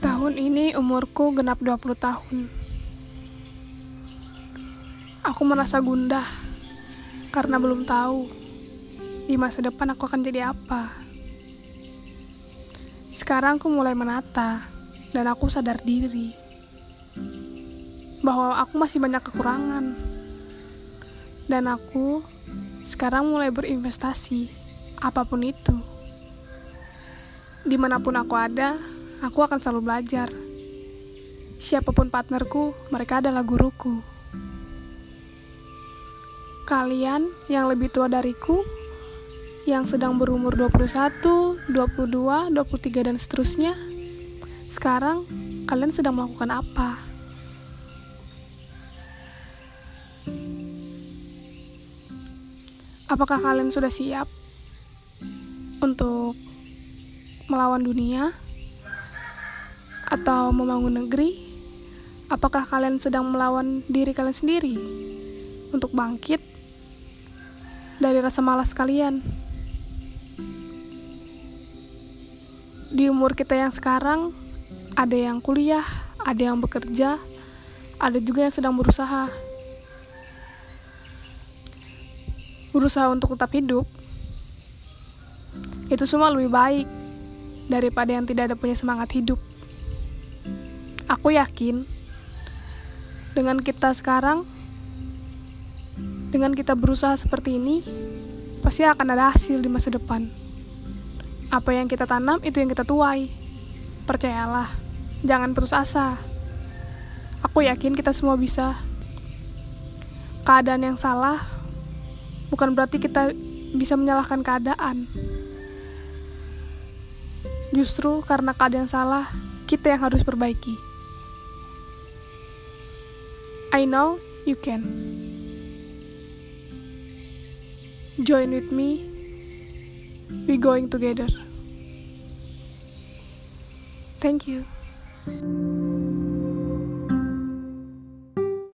Tahun ini umurku genap 20 tahun. Aku merasa gundah karena belum tahu di masa depan aku akan jadi apa. Sekarang aku mulai menata dan aku sadar diri bahwa aku masih banyak kekurangan. Dan aku sekarang mulai berinvestasi, apa pun itu. Di mana pun aku ada, aku akan selalu belajar. Siapa pun partnerku, mereka adalah guruku. Kalian yang lebih tua dariku, yang sedang berumur 21, 22, 23, dan seterusnya, sekarang kalian sedang melakukan apa? Apakah kalian sudah siap untuk melawan dunia atau membangun negeri? Apakah kalian sedang melawan diri kalian sendiri untuk bangkit dari rasa malas kalian? Di umur kita yang sekarang, ada yang kuliah, ada yang bekerja, ada juga yang sedang berusaha. berusaha untuk tetap hidup, itu semua lebih baik daripada yang tidak ada punya semangat hidup. Aku yakin dengan kita sekarang, dengan kita berusaha seperti ini, pasti akan ada hasil di masa depan. Apa yang kita tanam itu yang kita tuai. Percayalah, jangan putus asa. Aku yakin kita semua bisa. Keadaan yang salah bukan berarti kita bisa menyalahkan keadaan. Justru karena keadaan salah, kita yang harus perbaiki. I know you can. Join with me. We going together. Thank you.